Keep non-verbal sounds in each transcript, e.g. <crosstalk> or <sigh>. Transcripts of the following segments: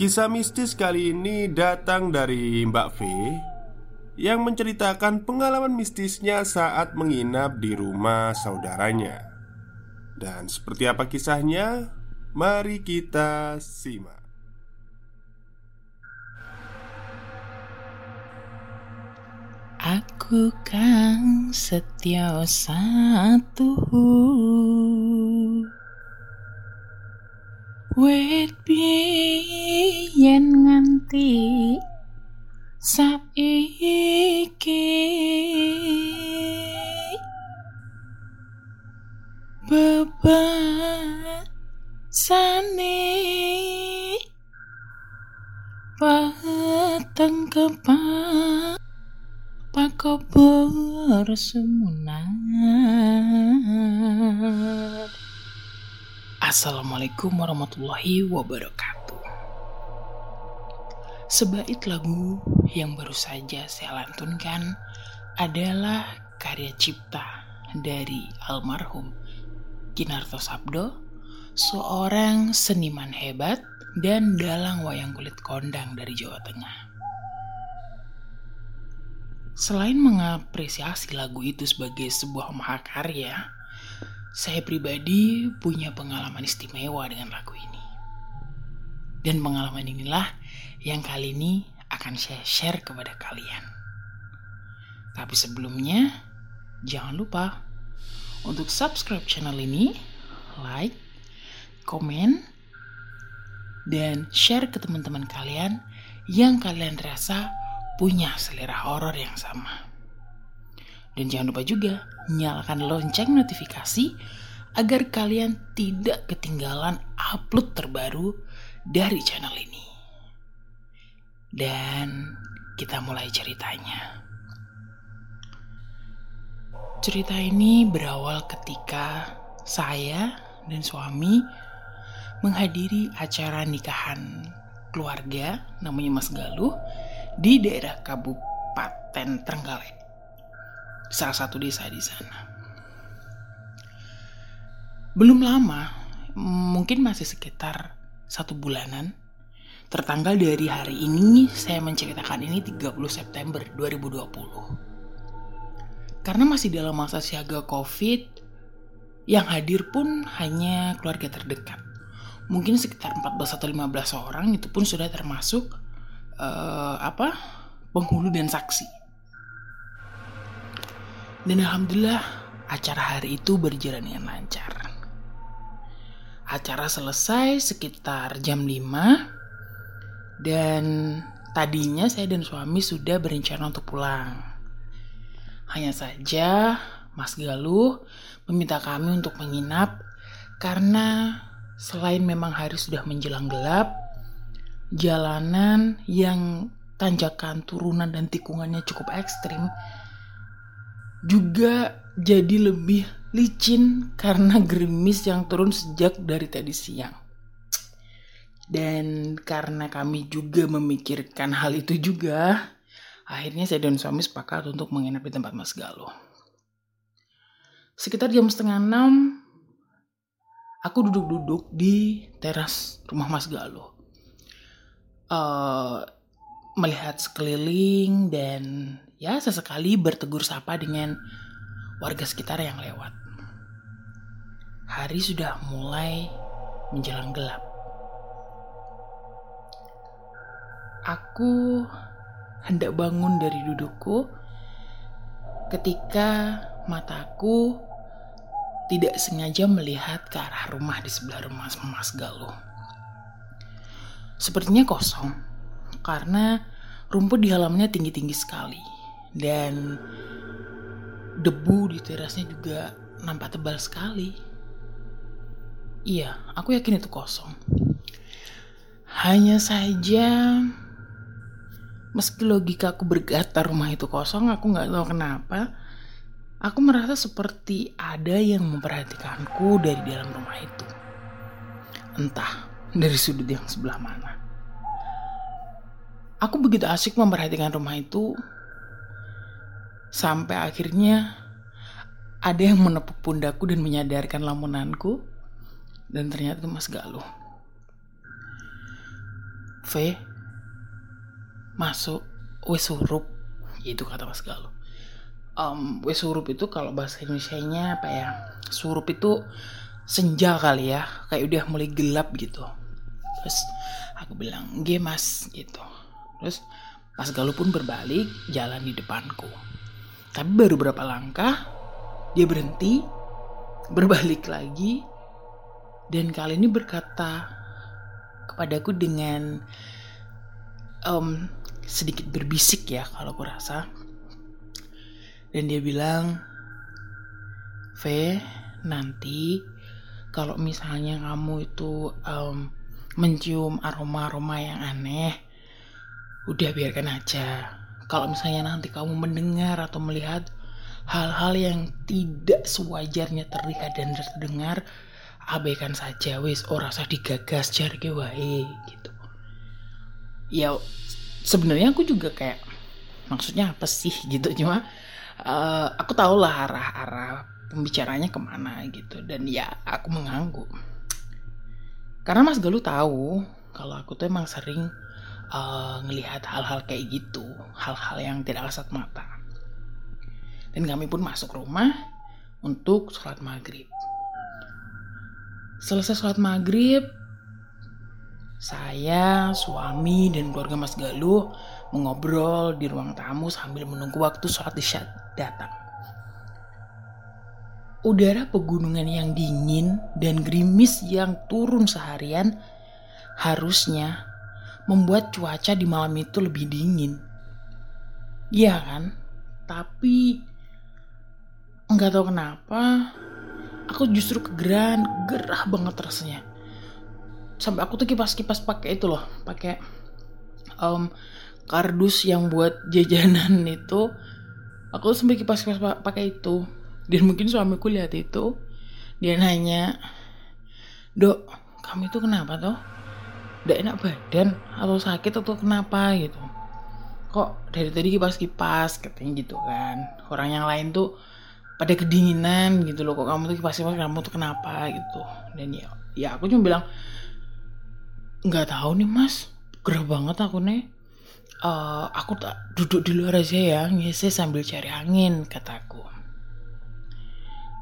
Kisah mistis kali ini datang dari Mbak V yang menceritakan pengalaman mistisnya saat menginap di rumah saudaranya. Dan seperti apa kisahnya? Mari kita simak. Aku kang setia satu Wait biyen nganti saiki. Bebasane pateng kepak pakobor semunat Assalamualaikum warahmatullahi wabarakatuh. Sebait lagu yang baru saja saya lantunkan adalah karya cipta dari almarhum Kinarto Sabdo Seorang seniman hebat dan dalang wayang kulit kondang dari Jawa Tengah. Selain mengapresiasi lagu itu sebagai sebuah mahakarya, saya pribadi punya pengalaman istimewa dengan lagu ini. Dan pengalaman inilah yang kali ini akan saya share kepada kalian. Tapi sebelumnya, jangan lupa untuk subscribe channel ini, like, komen, dan share ke teman-teman kalian yang kalian rasa punya selera horor yang sama. Dan jangan lupa juga nyalakan lonceng notifikasi agar kalian tidak ketinggalan upload terbaru dari channel ini. Dan kita mulai ceritanya. Cerita ini berawal ketika saya dan suami menghadiri acara nikahan keluarga namanya Mas Galuh di daerah Kabupaten Trenggalek salah satu desa di sana. Belum lama, mungkin masih sekitar satu bulanan, tertanggal dari hari ini saya menceritakan ini 30 September 2020. Karena masih dalam masa siaga COVID, yang hadir pun hanya keluarga terdekat. Mungkin sekitar 14 atau 15 orang itu pun sudah termasuk uh, apa penghulu dan saksi. Dan alhamdulillah acara hari itu berjalan dengan lancar. Acara selesai sekitar jam 5 dan tadinya saya dan suami sudah berencana untuk pulang. Hanya saja Mas Galuh meminta kami untuk menginap karena selain memang hari sudah menjelang gelap, jalanan yang tanjakan turunan dan tikungannya cukup ekstrim juga jadi lebih licin karena gerimis yang turun sejak dari tadi siang. Dan karena kami juga memikirkan hal itu juga, akhirnya saya dan suami sepakat untuk menginap di tempat Mas Galuh. Sekitar jam setengah enam, aku duduk-duduk di teras rumah Mas Galuh. Uh, melihat sekeliling dan ya sesekali bertegur sapa dengan warga sekitar yang lewat. Hari sudah mulai menjelang gelap. Aku hendak bangun dari dudukku ketika mataku tidak sengaja melihat ke arah rumah di sebelah rumah Mas Galuh. Sepertinya kosong karena rumput di halamannya tinggi-tinggi sekali dan debu di terasnya juga nampak tebal sekali. Iya, aku yakin itu kosong. Hanya saja meski logika aku berkata rumah itu kosong, aku nggak tahu kenapa. Aku merasa seperti ada yang memperhatikanku dari dalam rumah itu. Entah dari sudut yang sebelah mana. Aku begitu asik memperhatikan rumah itu sampai akhirnya ada yang menepuk pundakku dan menyadarkan lamunanku. Dan ternyata Mas Galuh. V masuk wes surup itu kata Mas Galuh. Um, wes surup itu kalau bahasa Indonesia-nya apa ya? Surup itu senja kali ya. Kayak udah mulai gelap gitu. Terus aku bilang G mas gitu. Terus Mas Galuh pun berbalik jalan di depanku tapi baru berapa langkah dia berhenti berbalik lagi dan kali ini berkata kepadaku dengan um, sedikit berbisik ya kalau aku rasa. Dan dia bilang, V, nanti kalau misalnya kamu itu um, mencium aroma-aroma yang aneh, udah biarkan aja. Kalau misalnya nanti kamu mendengar atau melihat hal-hal yang tidak sewajarnya terlihat dan terdengar, abaikan saja wis. Ora usah digagas jarke wae gitu. Ya sebenarnya aku juga kayak maksudnya apa sih gitu. Cuma uh, aku tahu lah arah-arah pembicaranya ke mana gitu. Dan ya aku mengangguk. Karena Mas Galuh tahu kalau aku tuh emang sering uh, ngelihat hal-hal kayak gitu hal-hal yang tidak kasat mata dan kami pun masuk rumah untuk sholat maghrib selesai sholat maghrib saya, suami, dan keluarga Mas Galuh mengobrol di ruang tamu sambil menunggu waktu sholat isya datang. Udara pegunungan yang dingin dan gerimis yang turun seharian harusnya membuat cuaca di malam itu lebih dingin. Iya kan? Tapi nggak tahu kenapa aku justru kegeran, gerah banget rasanya sampai aku tuh kipas-kipas pakai itu loh pakai um, kardus yang buat jajanan <laughs> itu aku sampai kipas-kipas pakai itu dan mungkin suamiku lihat itu dia nanya dok kamu itu kenapa tuh Udah enak badan atau sakit atau kenapa gitu. Kok dari tadi kipas-kipas katanya gitu kan. Orang yang lain tuh pada kedinginan gitu loh kok kamu tuh kipas-kipas kamu tuh kenapa gitu. Dan ya ya aku cuma bilang nggak tahu nih mas. Gerah banget aku nih. Uh, aku tak duduk di luar aja ya ngisi sambil cari angin kataku.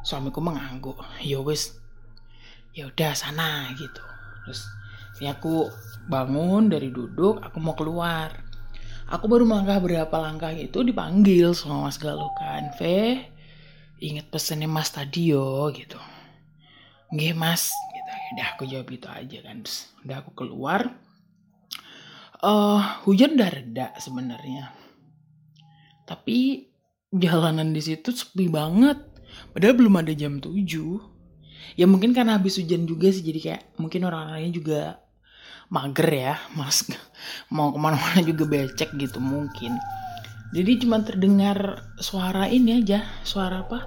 Suamiku mengangguk ya wes ya udah sana gitu. Terus ini aku bangun dari duduk aku mau keluar. Aku baru melangkah berapa langkah itu dipanggil sama mas Galuh kan. V inget pesennya mas tadi yo gitu. Nggih mas udah aku jawab itu aja kan. Terus, udah aku keluar. Uh, hujan udah reda sebenarnya. Tapi jalanan di situ sepi banget. Padahal belum ada jam 7 ya mungkin karena habis hujan juga sih jadi kayak mungkin orang-orangnya juga mager ya mas mau ke mana-mana juga becek gitu mungkin. Jadi cuma terdengar suara ini aja suara apa?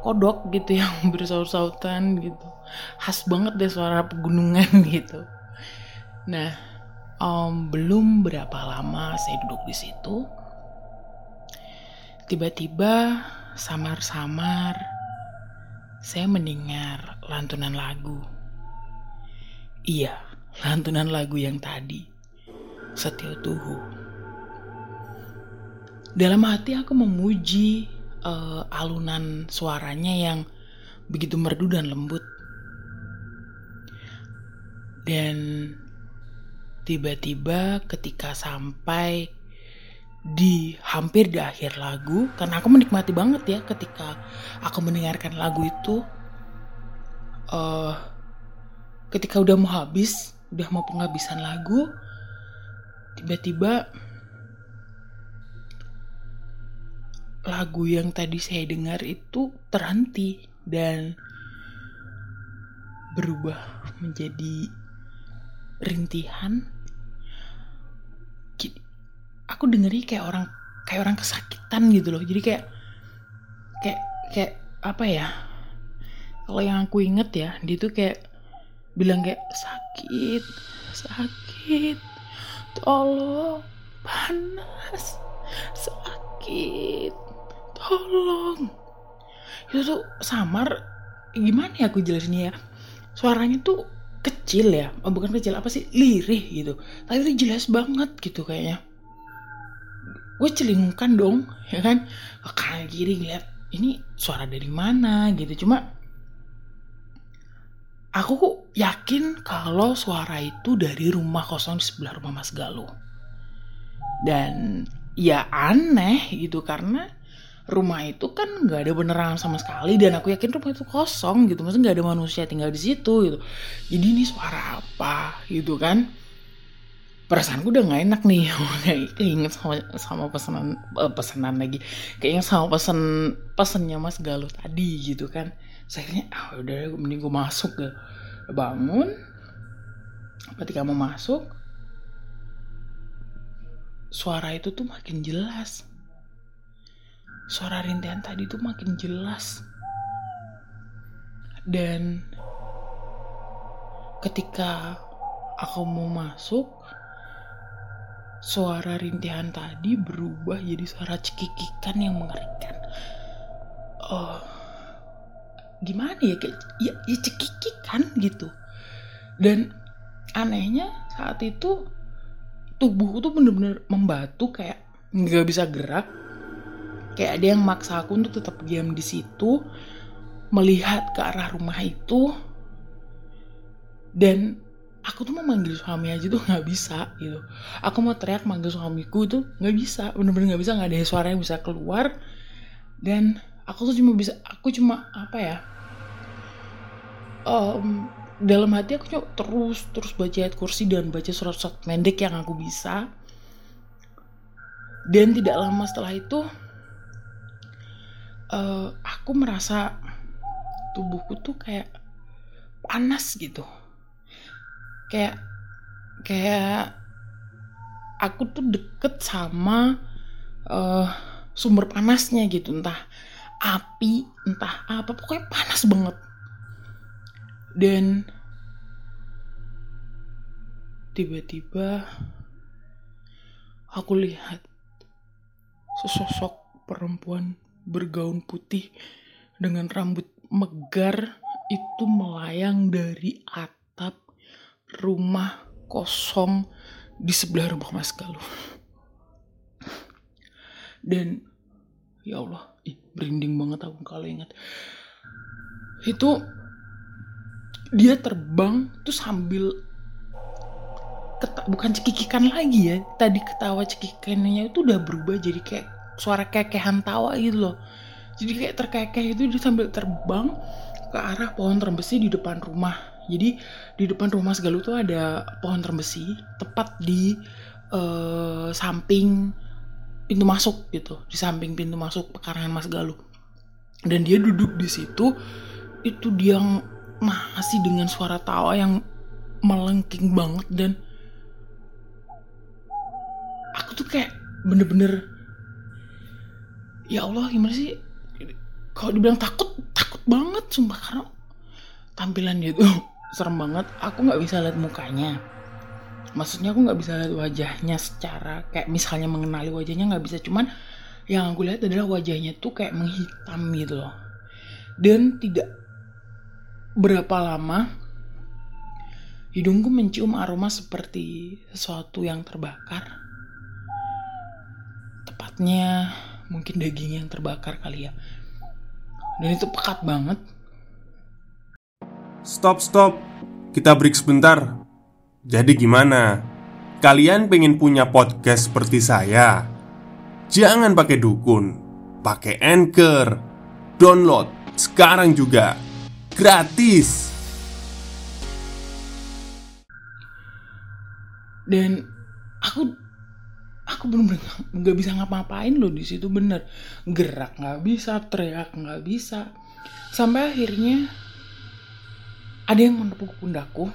Kodok gitu <laughs> yang bersaut-sautan gitu. Khas banget deh suara pegunungan <laughs> gitu. Nah um, belum berapa lama saya duduk di situ tiba-tiba samar-samar saya mendengar lantunan lagu. Iya lantunan lagu yang tadi Setio Tuhu dalam hati aku memuji uh, alunan suaranya yang begitu merdu dan lembut. Dan tiba-tiba ketika sampai di hampir di akhir lagu, karena aku menikmati banget ya ketika aku mendengarkan lagu itu, uh, ketika udah mau habis, udah mau penghabisan lagu, tiba-tiba lagu yang tadi saya dengar itu terhenti dan berubah menjadi rintihan. Aku dengernya kayak orang kayak orang kesakitan gitu loh. Jadi kayak kayak kayak apa ya? Kalau yang aku inget ya, dia tuh kayak bilang kayak sakit, sakit, tolong, panas, sakit, tolong. Itu tuh samar gimana ya aku jelasinnya ya? Suaranya tuh kecil ya oh, bukan kecil apa sih? Lirih gitu. Tapi itu jelas banget gitu kayaknya. Gue celingkan dong ya kan? Ke kanan kiri ngeliat ini suara dari mana? gitu. Cuma aku yakin kalau suara itu dari rumah kosong di sebelah rumah Mas Galuh. Dan ya aneh gitu karena rumah itu kan nggak ada beneran sama sekali dan aku yakin rumah itu kosong gitu. Maksudnya nggak ada manusia tinggal di situ gitu. Jadi ini suara apa gitu kan? Perasaanku udah nggak enak nih. <laughs> Keinget sama sama pesanan uh, pesanan lagi. Kayaknya sama pesen pesennya Mas Galuh tadi gitu kan kayaknya ah udah mending gue masuk ke bangun ketika mau masuk suara itu tuh makin jelas suara rintihan tadi tuh makin jelas. Dan ketika aku mau masuk, suara rintihan tadi berubah jadi suara cekikikan yang mengerikan. Oh, gimana ya kayak ya, ya cekikikan gitu. Dan anehnya saat itu tubuhku tuh bener-bener membatu kayak nggak bisa gerak. Kayak ada yang maksa aku untuk tetap diam di situ melihat ke arah rumah itu. Dan aku tuh mau manggil suami aja tuh nggak bisa gitu. Aku mau teriak manggil suamiku itu nggak bisa bener-bener nggak bisa nggak ada suara yang bisa keluar. Dan aku tuh cuma bisa aku cuma apa ya um, dalam hati aku cuma terus terus baca ayat kursi dan baca surat-surat pendek yang aku bisa. Dan tidak lama setelah itu uh, aku merasa tubuhku tuh kayak panas gitu. Kayak kayak aku tuh deket sama uh, sumber panasnya gitu. Entah api entah apa pokoknya panas banget dan tiba-tiba aku lihat sesosok perempuan bergaun putih dengan rambut megar itu melayang dari atap rumah kosong di sebelah rumah Mas Galuh. Dan ya Allah, ih, berinding banget aku kalau ingat. Itu dia terbang tuh sambil bukan cekikikan lagi ya. Tadi ketawa cekikannya itu udah berubah jadi kayak suara kekehan tawa gitu loh jadi kayak terkekeh itu dia sambil terbang ke arah pohon terbesi di depan rumah jadi di depan rumah Galuh tuh ada pohon terbesi tepat di uh, samping pintu masuk gitu di samping pintu masuk pekarangan Mas Galuh dan dia duduk di situ itu dia masih dengan suara tawa yang melengking banget dan aku tuh kayak bener-bener ya Allah gimana sih? Kalau dibilang takut takut banget sumpah karena tampilan dia tuh <laughs> serem banget. Aku nggak bisa lihat mukanya. Maksudnya aku nggak bisa lihat wajahnya secara kayak misalnya mengenali wajahnya nggak bisa. Cuman yang aku lihat adalah wajahnya tuh kayak menghitam gitu loh. Dan tidak berapa lama hidungku mencium aroma seperti sesuatu yang terbakar tepatnya mungkin daging yang terbakar kali ya dan itu pekat banget Stop, stop. Kita break sebentar. Jadi gimana? Kalian pengen punya podcast seperti saya? Jangan pakai dukun, pakai Anchor. Download sekarang juga. Gratis. dan aku aku bener-bener nggak bisa ngapa-ngapain loh di situ bener. Gerak nggak bisa teriak nggak bisa. Sampai akhirnya ada yang menepuk pundakku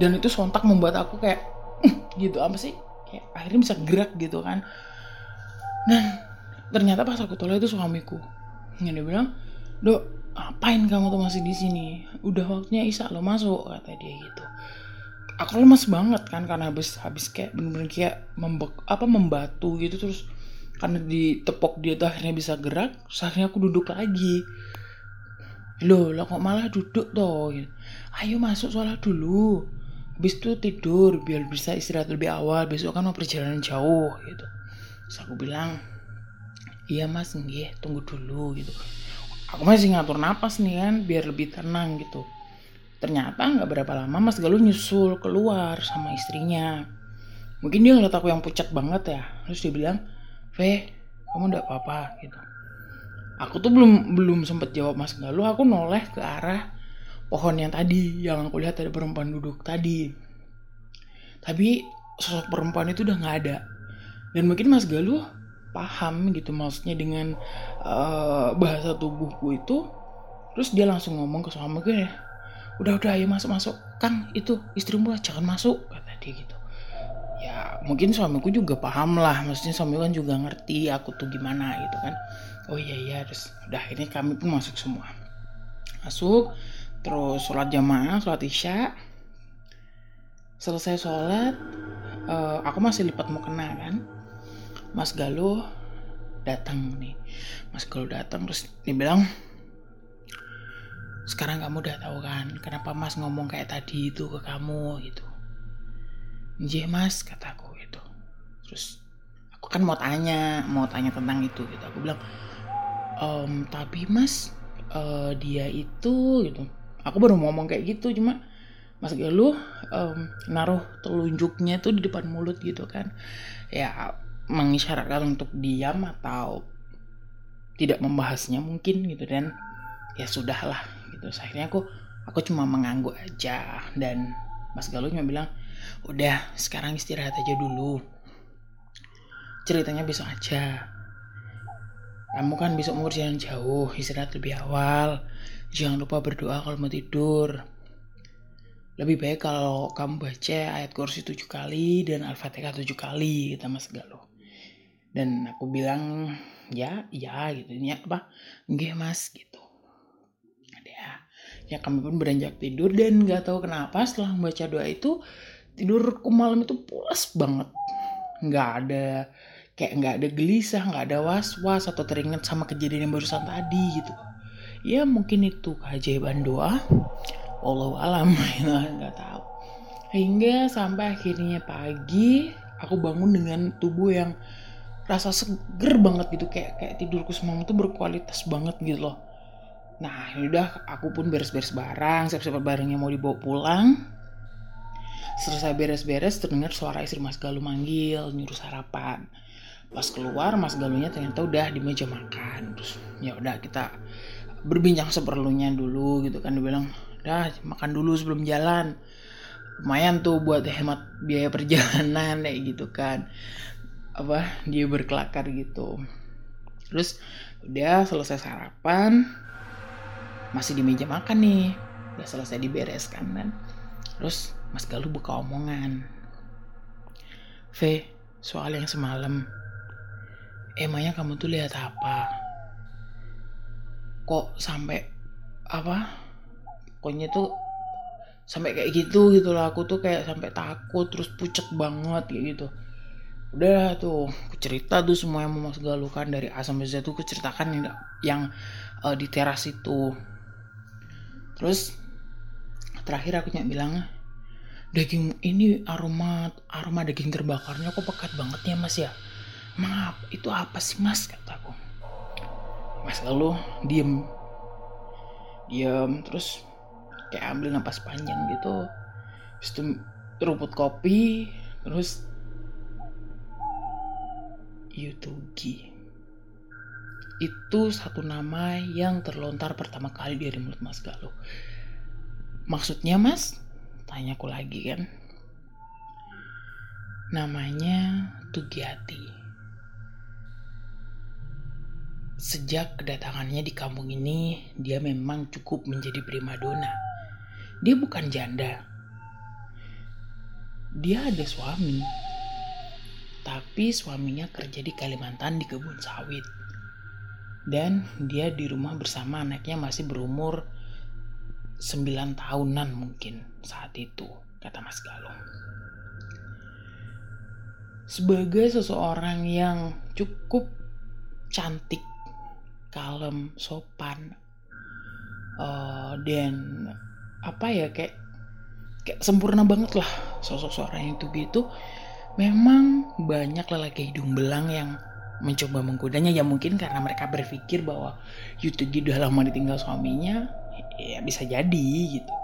dan itu sontak membuat aku kayak gitu apa sih? Kayak akhirnya bisa gerak gitu kan. Dan ternyata pas aku tolak itu suamiku. Yang dia bilang dok apain kamu tuh masih di sini? Udah waktunya Isa lo masuk kata dia gitu. Aku lemas banget kan karena habis habis kayak bener-bener kayak membek apa membatu gitu terus karena ditepok dia tuh akhirnya bisa gerak akhirnya aku duduk lagi. Loh lah kok malah duduk toh gitu. ayo masuk sholat dulu. Habis itu tidur biar bisa istirahat lebih awal. Besok kan mau perjalanan jauh gitu. Terus aku bilang iya mas nggih tunggu dulu gitu aku masih ngatur napas nih kan biar lebih tenang gitu. Ternyata nggak berapa lama Mas Galuh nyusul keluar sama istrinya. Mungkin dia ngeliat aku yang pucat banget ya. Terus dia bilang V kamu nggak apa-apa gitu. Aku tuh belum belum sempet jawab Mas Galuh. Aku noleh ke arah pohon yang tadi yang aku lihat ada perempuan duduk tadi. Tapi sosok perempuan itu udah nggak ada. Dan mungkin Mas Galuh paham gitu maksudnya dengan eh, bahasa tubuhku itu terus dia langsung ngomong ke suamiku ya udah udah ayo masuk masuk. Kang itu istrimu jangan masuk kata dia gitu. Ya mungkin suamiku juga paham lah maksudnya suamiku kan juga ngerti aku tuh gimana gitu kan. Oh iya iya terus udah ini kami pun masuk semua. Masuk terus sholat jamaah sholat isya. Selesai sholat eh, aku masih lipat mau kena kan Mas Galuh datang nih. Mas Galuh datang terus dia bilang sekarang kamu udah tahu kan kenapa mas ngomong kayak tadi itu ke kamu? Gitu. Iya mas kataku gitu. Terus aku kan mau tanya mau tanya tentang itu gitu. Aku bilang "Em, tapi mas eh, dia itu gitu. Aku baru ngomong kayak gitu cuma Mas Galuh em, naruh telunjuknya tuh di depan mulut gitu kan. Ya mengisyaratkan untuk diam atau tidak membahasnya mungkin gitu dan ya sudahlah gitu. Terus akhirnya aku aku cuma mengangguk aja dan Mas Galuh cuma bilang udah sekarang istirahat aja dulu. Ceritanya besok aja. Kamu kan besok mau jalan jauh istirahat lebih awal. Jangan lupa berdoa kalau mau tidur. Lebih baik kalau kamu baca ayat kursi tujuh kali dan al-fatihah tujuh kali kata Mas Galuh dan aku bilang ya ya gitu. Ya apa? Enggak mas gitu. Ada ya. Kami pun beranjak tidur dan nggak tahu kenapa setelah membaca doa itu tidurku malam itu pulas banget. Nggak ada kayak nggak ada gelisah nggak ada was was atau teringat sama kejadian yang barusan tadi gitu. Ya mungkin itu keajaiban doa. Allah alam <laughs> nggak tahu. Hingga sampai akhirnya pagi aku bangun dengan tubuh yang rasa seger banget gitu kayak kayak tidurku semalam tuh berkualitas banget gitu loh. Nah ya udah aku pun beres-beres barang siap-siap barangnya mau dibawa pulang. Selesai beres-beres terdengar suara istri Mas Galuh manggil nyuruh sarapan. Pas keluar Mas Galuhnya ternyata udah di meja makan. Terus ya udah kita berbincang seperlunya dulu gitu kan. Dia bilang dah makan dulu sebelum jalan. Lumayan tuh buat hemat biaya perjalanan <laughs> kayak gitu kan apa dia berkelakar gitu. Terus udah selesai sarapan masih di meja makan nih. Udah selesai dibereskan kan. Terus Mas Galuh buka omongan. V soal yang semalam. Emangnya kamu tuh lihat apa? Kok sampai apa? Pokoknya tuh sampai kayak gitu gitu lah aku tuh kayak sampai takut terus pucet banget kayak gitu udah tuh cerita tuh semua yang mau dari A sampai Z tuh aku ceritakan yang, yang uh, di teras itu. Terus terakhir aku nyak bilang daging ini aroma aroma daging terbakarnya kok pekat banget ya mas ya? Emang itu apa sih mas? kataku mas lalu diem. Diem terus kayak ambil napas panjang gitu. Terus itu rumput kopi terus Yutugi itu satu nama yang terlontar pertama kali dari mulut Mas Galuh. Maksudnya Mas? Tanyaku lagi kan. Namanya Tugiati. Sejak kedatangannya di kampung ini, dia memang cukup menjadi primadona. Dia bukan janda. Dia ada suami. Tapi suaminya kerja di Kalimantan di kebun sawit. Dan dia di rumah bersama anaknya masih berumur 9 tahunan mungkin saat itu kata Mas Galung. Sebagai seseorang yang cukup cantik kalem sopan uh, dan apa ya kayak kayak sempurna banget lah sosok seorang itu gitu memang banyak lelaki hidung belang yang mencoba menggodanya. Ya mungkin karena mereka berpikir bahwa Yutugi udah lama ditinggal suaminya ya bisa jadi gitu.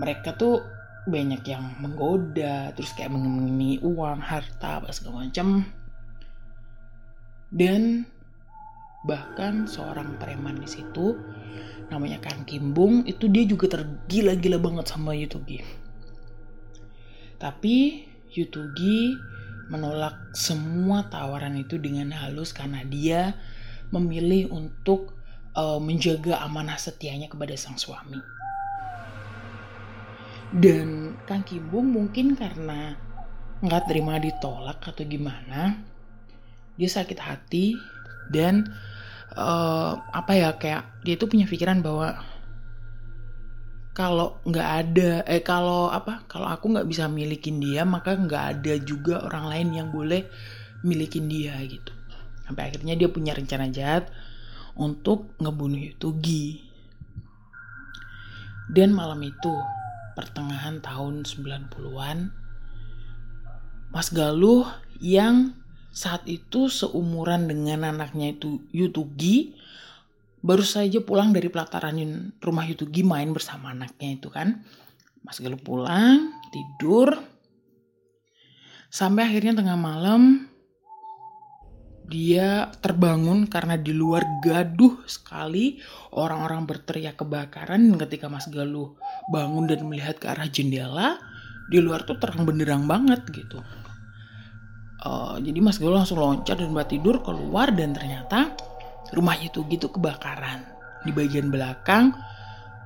Mereka tuh banyak yang menggoda terus kayak mengenai uang harta apa segala macam. Dan bahkan seorang preman di situ namanya Kang Kimbung itu dia juga tergila-gila banget sama Yutugi tapi Yutugi menolak semua tawaran itu dengan halus karena dia memilih untuk uh, menjaga amanah setianya kepada sang suami. Dan Kang Kibung mungkin karena nggak terima ditolak atau gimana, dia sakit hati dan uh, apa ya kayak dia itu punya pikiran bahwa kalau nggak ada eh kalau apa kalau aku nggak bisa milikin dia maka nggak ada juga orang lain yang boleh milikin dia gitu. Sampai akhirnya dia punya rencana jahat untuk ngebunuh Yutugi dan malam itu pertengahan tahun 90-an Mas Galuh yang saat itu seumuran dengan anaknya itu Yutugi baru saja pulang dari pelataran rumah Yutugi main bersama anaknya itu kan. Mas Galuh pulang, tidur. Sampai akhirnya tengah malam dia terbangun karena di luar gaduh sekali orang-orang berteriak kebakaran ketika Mas Galuh bangun dan melihat ke arah jendela di luar tuh terang benderang banget gitu uh, jadi Mas Galuh langsung loncat dan buat tidur keluar dan ternyata rumah itu gitu kebakaran di bagian belakang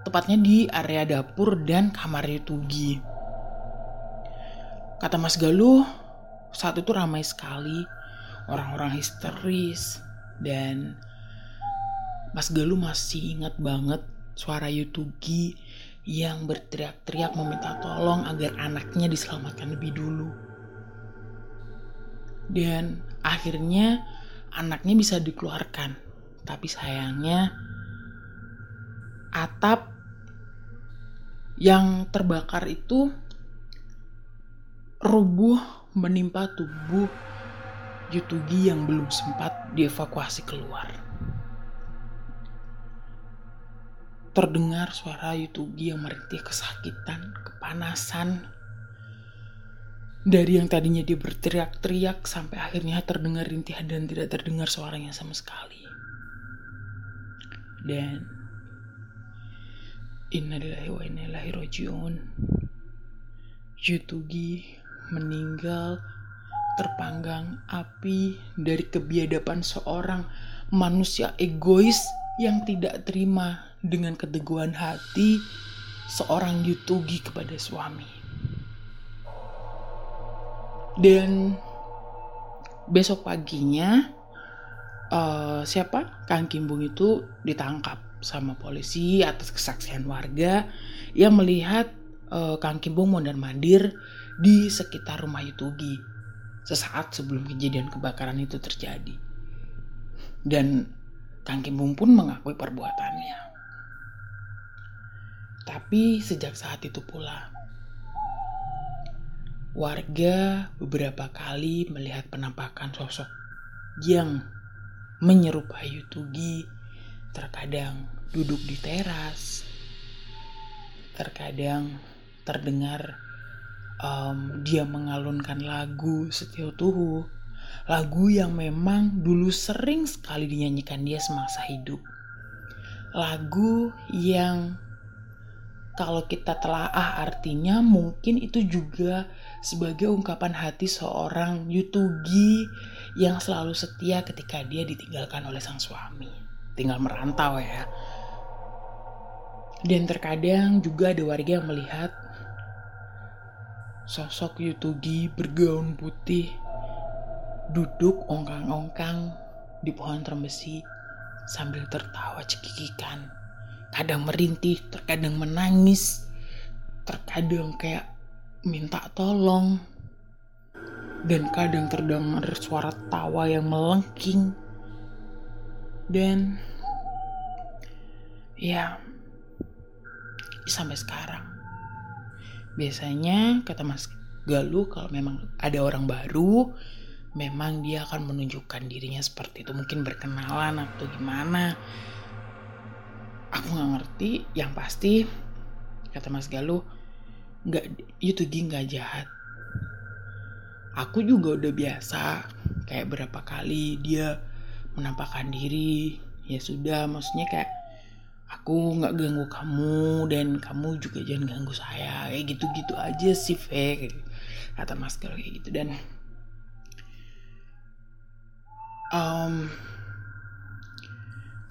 tepatnya di area dapur dan kamar Yutugi. Kata Mas Galuh, saat itu ramai sekali, orang-orang histeris dan Mas Galuh masih ingat banget suara Yutugi yang berteriak-teriak meminta tolong agar anaknya diselamatkan lebih dulu. Dan akhirnya anaknya bisa dikeluarkan tapi sayangnya atap yang terbakar itu rubuh menimpa tubuh Yutugi yang belum sempat dievakuasi keluar. Terdengar suara Yutugi yang merintih kesakitan, kepanasan, dari yang tadinya dia berteriak-teriak sampai akhirnya terdengar rintihan dan tidak terdengar suaranya sama sekali dan innalillahi wa inna ilaihi rajiun Yutugi meninggal terpanggang api dari kebiadaban seorang manusia egois yang tidak terima dengan keteguhan hati seorang Yutugi kepada suami. Dan besok paginya uh, siapa Kang Kimbung itu ditangkap sama polisi atas kesaksian warga yang melihat uh, Kang Kimbung mondar mandir di sekitar rumah Yutugi sesaat sebelum kejadian kebakaran itu terjadi. Dan Kang Kimbung pun mengakui perbuatannya. Tapi sejak saat itu pula, warga beberapa kali melihat penampakan sosok yang menyerupai Yutugi, terkadang duduk di teras, terkadang terdengar um, dia mengalunkan lagu Setio Tuhu, lagu yang memang dulu sering sekali dinyanyikan dia semasa hidup. Lagu yang kalau kita telaah artinya mungkin itu juga sebagai ungkapan hati seorang Yutugi yang selalu setia ketika dia ditinggalkan oleh sang suami. Tinggal merantau ya. Dan terkadang juga ada warga yang melihat Sosok Yutugi bergaun putih duduk ongkang-ongkang di pohon terbesi sambil tertawa cekikikan. Kadang merintih, terkadang menangis, terkadang kayak minta tolong. Dan kadang terdengar suara tawa yang melengking. Dan ya sampai sekarang Biasanya kata Mas Galuh kalau memang ada orang baru, memang dia akan menunjukkan dirinya seperti itu. Mungkin berkenalan atau gimana. Aku nggak ngerti. Yang pasti kata Mas Galuh, nggak itu nggak jahat. Aku juga udah biasa kayak berapa kali dia menampakkan diri ya sudah maksudnya kayak aku nggak ganggu kamu dan kamu juga jangan ganggu saya kayak gitu-gitu aja sih Fe kata Mas Galuh kayak gitu dan um,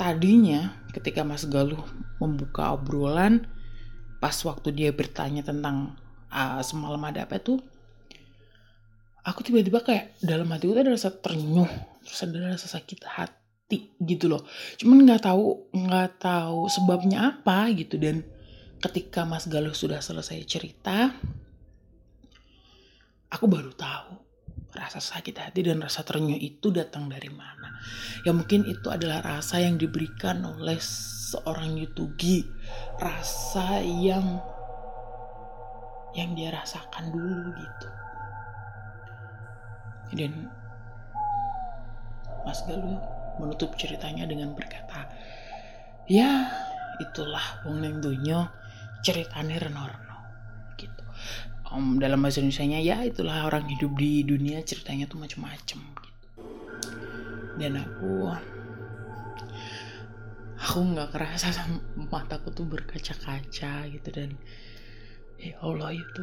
tadinya ketika Mas Galuh membuka obrolan pas waktu dia bertanya tentang uh, semalam ada apa tuh aku tiba-tiba kayak dalam hati itu ada rasa ternyuh terus ada rasa sakit hati gitu loh. Cuman nggak tahu nggak tahu sebabnya apa gitu. Dan ketika Mas Galuh sudah selesai cerita aku baru tahu rasa sakit hati dan rasa ternyuh itu datang dari mana ya mungkin itu adalah rasa yang diberikan oleh seorang Yutugi rasa yang yang dia rasakan dulu gitu dan Mas Galuh menutup ceritanya dengan berkata, "Ya, itulah wong neng dunyo ceritane reno-reno." Gitu. Um, dalam bahasa Indonesia ya itulah orang hidup di dunia ceritanya tuh macam-macam. Dan aku aku nggak kerasa sama mataku tuh berkaca-kaca gitu dan ya Allah itu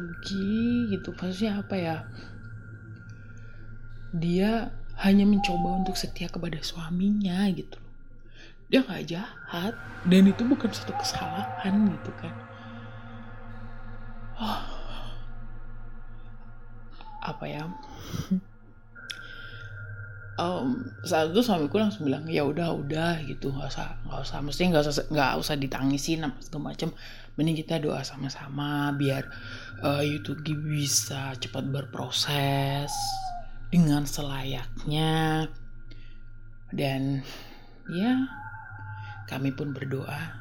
gitu maksudnya apa ya dia hanya mencoba untuk setia kepada suaminya gitu. Dia nggak jahat dan itu bukan satu kesalahan gitu kan. Oh. Apa ya? Um, saat itu suamiku langsung bilang ya udah udah gitu. Nggak usah nggak usah mesti nggak usah nggak usah ditangisin apa segala macam mending kita doa sama-sama biar uh, YouTube bisa cepat berproses dengan selayaknya. Dan ya kami pun berdoa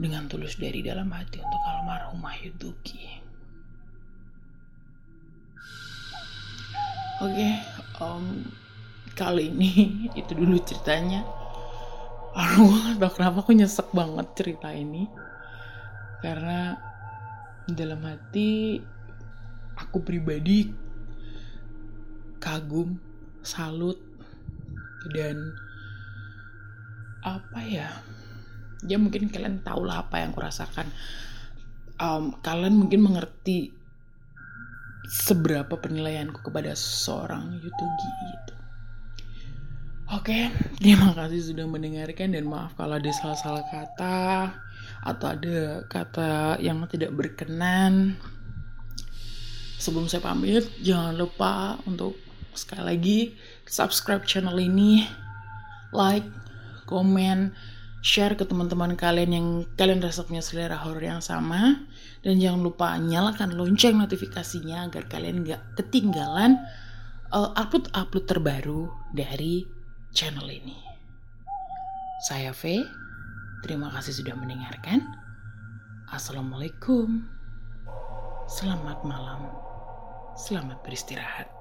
dengan tulus dari dalam hati untuk almarhumah Yuduki. Oke, um, kali ini <laughs> itu dulu ceritanya. Aduh, gak kenapa aku nyesek banget cerita ini. Karena dalam hati aku pribadi kagum, salut, dan apa ya? Ya mungkin kalian tahu lah apa yang kurasakan. Um, kalian mungkin mengerti seberapa penilaianku kepada seorang Yutugi gitu. Oke, terima kasih sudah mendengarkan dan maaf kalau ada salah-salah kata atau ada kata yang tidak berkenan. Sebelum saya pamit, jangan lupa untuk sekali lagi subscribe channel ini, like, komen, share ke teman-teman kalian yang kalian rasa punya selera horor yang sama dan jangan lupa nyalakan lonceng notifikasinya agar kalian nggak ketinggalan uh, upload-upload terbaru dari channel ini. Saya V, terima kasih sudah mendengarkan. Assalamualaikum. Selamat malam. Selamat beristirahat.